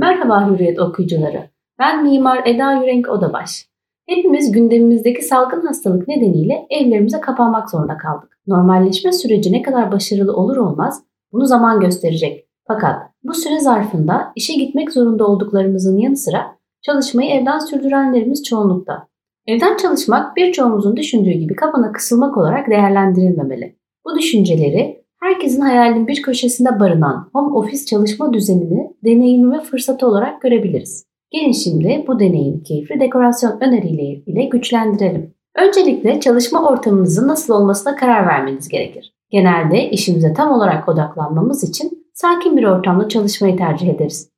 Merhaba Hürriyet okuyucuları. Ben Mimar Eda Yürenk Odabaş. Hepimiz gündemimizdeki salgın hastalık nedeniyle evlerimize kapanmak zorunda kaldık. Normalleşme süreci ne kadar başarılı olur olmaz bunu zaman gösterecek. Fakat bu süre zarfında işe gitmek zorunda olduklarımızın yanı sıra çalışmayı evden sürdürenlerimiz çoğunlukta. Evden çalışmak birçoğumuzun düşündüğü gibi kapana kısılmak olarak değerlendirilmemeli. Bu düşünceleri herkesin hayalinin bir köşesinde barınan home office çalışma düzenini deneyimi ve fırsatı olarak görebiliriz. Gelin şimdi bu deneyim keyifli dekorasyon önerileri ile güçlendirelim. Öncelikle çalışma ortamınızın nasıl olmasına karar vermeniz gerekir. Genelde işimize tam olarak odaklanmamız için sakin bir ortamda çalışmayı tercih ederiz.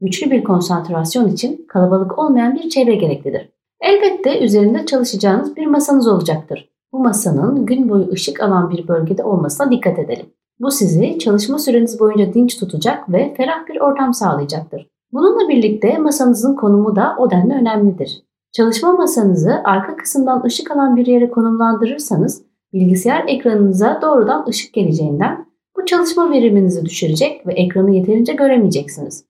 Güçlü bir konsantrasyon için kalabalık olmayan bir çevre gereklidir. Elbette üzerinde çalışacağınız bir masanız olacaktır. Bu masanın gün boyu ışık alan bir bölgede olmasına dikkat edelim. Bu sizi çalışma süreniz boyunca dinç tutacak ve ferah bir ortam sağlayacaktır. Bununla birlikte masanızın konumu da o denli önemlidir. Çalışma masanızı arka kısımdan ışık alan bir yere konumlandırırsanız bilgisayar ekranınıza doğrudan ışık geleceğinden bu çalışma veriminizi düşürecek ve ekranı yeterince göremeyeceksiniz.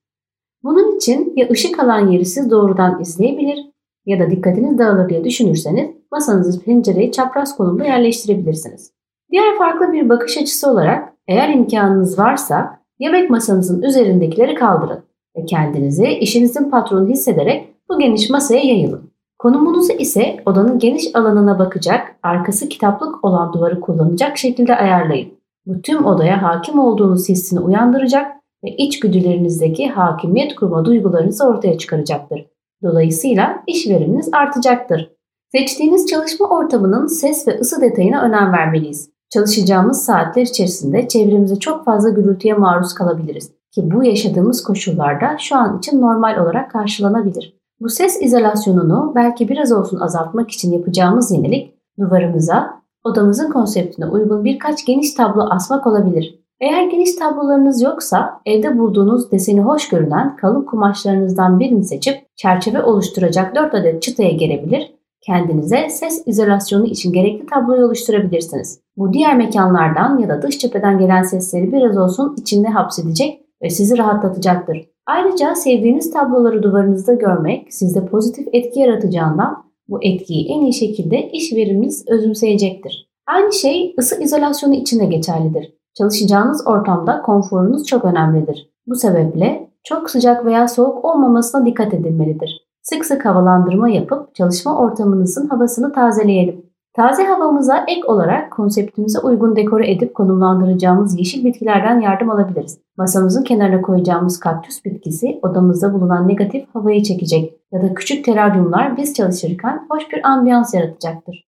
Bunun için ya ışık alan yeri siz doğrudan izleyebilir ya da dikkatiniz dağılır diye düşünürseniz masanızı pencereyi çapraz konumda yerleştirebilirsiniz. Diğer farklı bir bakış açısı olarak eğer imkanınız varsa yemek masanızın üzerindekileri kaldırın ve kendinizi işinizin patronu hissederek bu geniş masaya yayılın. Konumunuzu ise odanın geniş alanına bakacak, arkası kitaplık olan duvarı kullanacak şekilde ayarlayın. Bu tüm odaya hakim olduğunuz hissini uyandıracak ve içgüdülerinizdeki hakimiyet kurma duygularınızı ortaya çıkaracaktır. Dolayısıyla iş veriminiz artacaktır. Seçtiğiniz çalışma ortamının ses ve ısı detayına önem vermeliyiz. Çalışacağımız saatler içerisinde çevremize çok fazla gürültüye maruz kalabiliriz ki bu yaşadığımız koşullarda şu an için normal olarak karşılanabilir. Bu ses izolasyonunu belki biraz olsun azaltmak için yapacağımız yenilik duvarımıza odamızın konseptine uygun birkaç geniş tablo asmak olabilir. Eğer geniş tablolarınız yoksa evde bulduğunuz deseni hoş görünen kalın kumaşlarınızdan birini seçip çerçeve oluşturacak 4 adet çıtaya gerebilir kendinize ses izolasyonu için gerekli tabloyu oluşturabilirsiniz. Bu diğer mekanlardan ya da dış cepheden gelen sesleri biraz olsun içinde hapsedecek ve sizi rahatlatacaktır. Ayrıca sevdiğiniz tabloları duvarınızda görmek sizde pozitif etki yaratacağından bu etkiyi en iyi şekilde iş veriminiz özümseyecektir. Aynı şey ısı izolasyonu için de geçerlidir. Çalışacağınız ortamda konforunuz çok önemlidir. Bu sebeple çok sıcak veya soğuk olmamasına dikkat edilmelidir. Sık sık havalandırma yapıp çalışma ortamınızın havasını tazeleyelim. Taze havamıza ek olarak konseptimize uygun dekore edip konumlandıracağımız yeşil bitkilerden yardım alabiliriz. Masamızın kenarına koyacağımız kaktüs bitkisi odamızda bulunan negatif havayı çekecek ya da küçük teraryumlar biz çalışırken hoş bir ambiyans yaratacaktır.